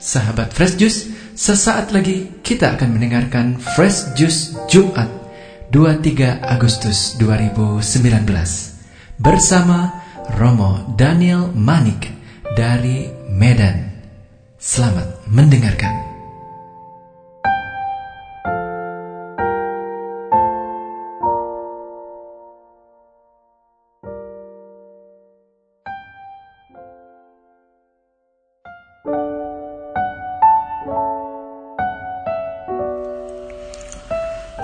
Sahabat Fresh Juice, sesaat lagi kita akan mendengarkan Fresh Juice Jumat 23 Agustus 2019 bersama Romo Daniel Manik dari Medan. Selamat mendengarkan.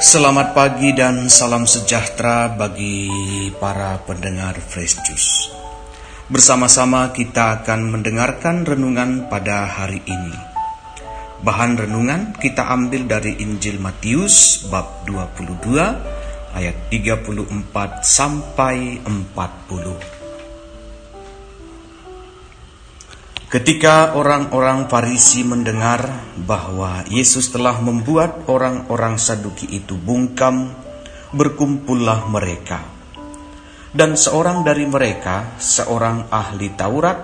Selamat pagi dan salam sejahtera bagi para pendengar Fresh Juice. Bersama-sama kita akan mendengarkan renungan pada hari ini. Bahan renungan kita ambil dari Injil Matius bab 22 ayat 34 sampai 40. Ketika orang-orang Farisi mendengar bahwa Yesus telah membuat orang-orang Saduki itu bungkam, berkumpullah mereka. Dan seorang dari mereka, seorang ahli Taurat,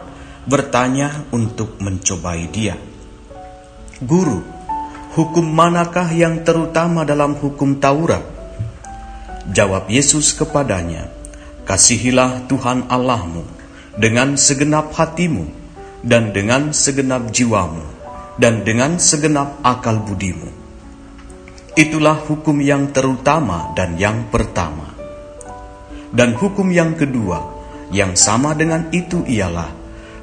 bertanya untuk mencobai dia. Guru, hukum manakah yang terutama dalam hukum Taurat? Jawab Yesus kepadanya, Kasihilah Tuhan Allahmu dengan segenap hatimu, dan dengan segenap jiwamu, dan dengan segenap akal budimu. Itulah hukum yang terutama dan yang pertama. Dan hukum yang kedua, yang sama dengan itu ialah,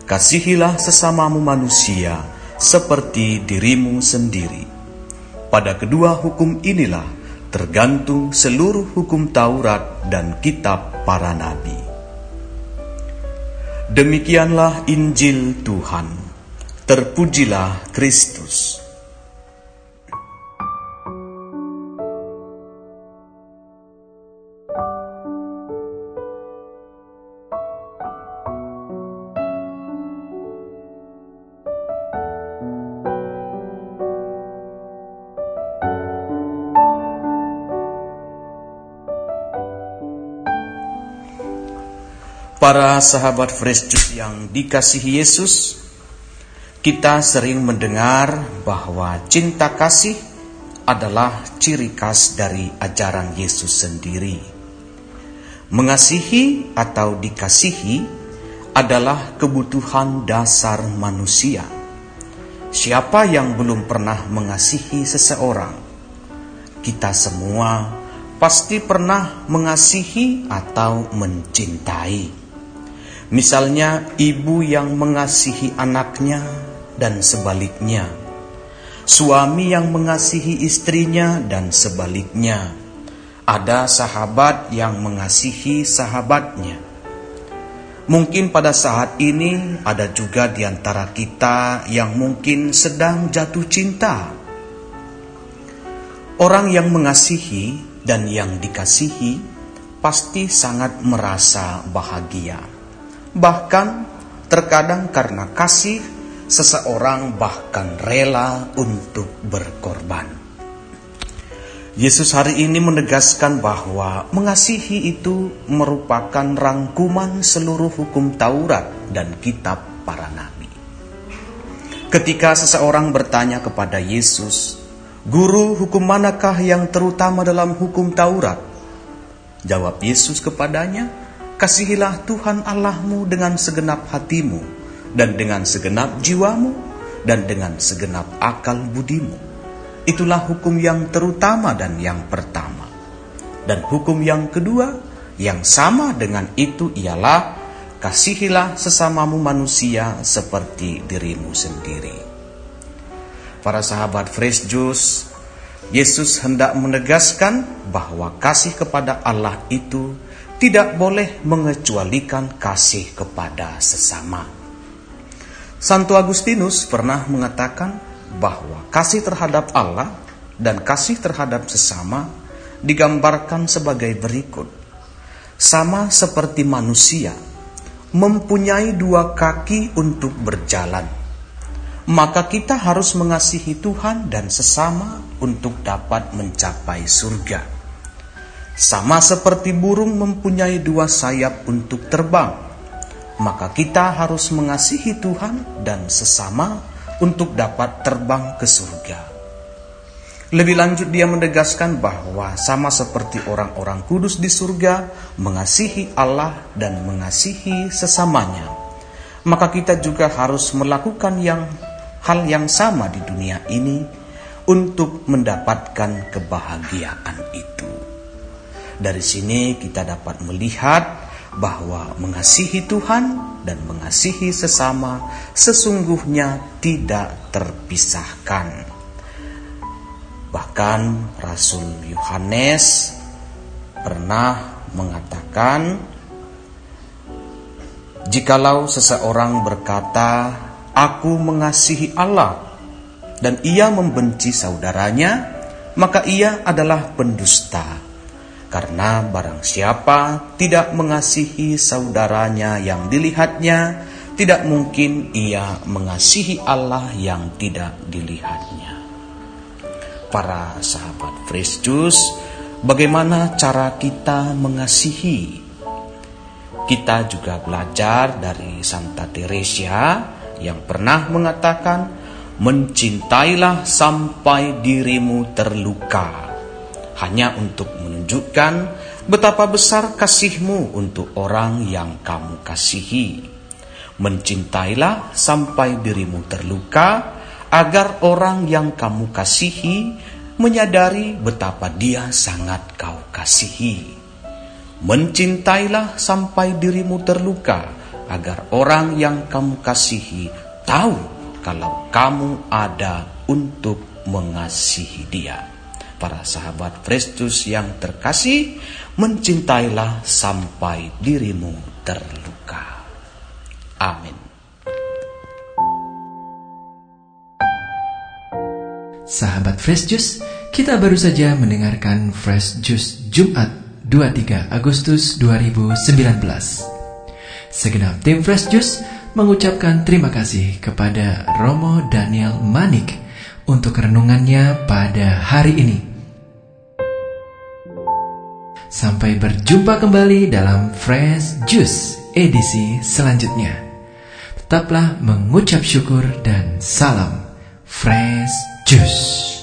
kasihilah sesamamu manusia seperti dirimu sendiri. Pada kedua hukum inilah tergantung seluruh hukum Taurat dan kitab para nabi. Demikianlah Injil Tuhan. Terpujilah Kristus. Para sahabat Fresh Juice yang dikasihi Yesus, kita sering mendengar bahwa cinta kasih adalah ciri khas dari ajaran Yesus sendiri. Mengasihi atau dikasihi adalah kebutuhan dasar manusia. Siapa yang belum pernah mengasihi seseorang? Kita semua pasti pernah mengasihi atau mencintai. Misalnya ibu yang mengasihi anaknya dan sebaliknya. Suami yang mengasihi istrinya dan sebaliknya. Ada sahabat yang mengasihi sahabatnya. Mungkin pada saat ini ada juga di antara kita yang mungkin sedang jatuh cinta. Orang yang mengasihi dan yang dikasihi pasti sangat merasa bahagia. Bahkan terkadang karena kasih seseorang bahkan rela untuk berkorban. Yesus hari ini menegaskan bahwa mengasihi itu merupakan rangkuman seluruh hukum Taurat dan kitab para nabi. Ketika seseorang bertanya kepada Yesus, "Guru, hukum manakah yang terutama dalam hukum Taurat?" Jawab Yesus kepadanya, Kasihilah Tuhan Allahmu dengan segenap hatimu, dan dengan segenap jiwamu, dan dengan segenap akal budimu. Itulah hukum yang terutama dan yang pertama. Dan hukum yang kedua, yang sama dengan itu ialah kasihilah sesamamu manusia seperti dirimu sendiri. Para sahabat Fresh Juice, Yesus hendak menegaskan bahwa kasih kepada Allah itu tidak boleh mengecualikan kasih kepada sesama. Santo Agustinus pernah mengatakan bahwa kasih terhadap Allah dan kasih terhadap sesama digambarkan sebagai berikut. Sama seperti manusia mempunyai dua kaki untuk berjalan, maka kita harus mengasihi Tuhan dan sesama untuk dapat mencapai surga. Sama seperti burung mempunyai dua sayap untuk terbang, maka kita harus mengasihi Tuhan dan sesama untuk dapat terbang ke surga. Lebih lanjut dia menegaskan bahwa sama seperti orang-orang kudus di surga mengasihi Allah dan mengasihi sesamanya, maka kita juga harus melakukan yang hal yang sama di dunia ini untuk mendapatkan kebahagiaan itu. Dari sini kita dapat melihat bahwa mengasihi Tuhan dan mengasihi sesama sesungguhnya tidak terpisahkan. Bahkan Rasul Yohanes pernah mengatakan, "Jikalau seseorang berkata, 'Aku mengasihi Allah,' dan ia membenci saudaranya, maka ia adalah pendusta." Karena barang siapa tidak mengasihi saudaranya yang dilihatnya, tidak mungkin ia mengasihi Allah yang tidak dilihatnya para sahabat Juice, bagaimana cara kita mengasihi. Kita juga belajar dari Santa Teresa yang pernah mengatakan, "Mencintailah sampai dirimu terluka." Hanya untuk menunjukkan betapa besar kasihmu untuk orang yang kamu kasihi. Mencintailah sampai dirimu terluka agar orang yang kamu kasihi menyadari betapa dia sangat kau kasihi. Mencintailah sampai dirimu terluka, agar orang yang kamu kasihi tahu kalau kamu ada untuk mengasihi dia. Para sahabat Kristus yang terkasih, mencintailah sampai dirimu terluka. Amin. Sahabat Fresh Juice, kita baru saja mendengarkan Fresh Juice Jumat 23 Agustus 2019. Segenap tim Fresh Juice mengucapkan terima kasih kepada Romo Daniel Manik untuk renungannya pada hari ini. Sampai berjumpa kembali dalam Fresh Juice edisi selanjutnya. Tetaplah mengucap syukur dan salam Fresh Juice.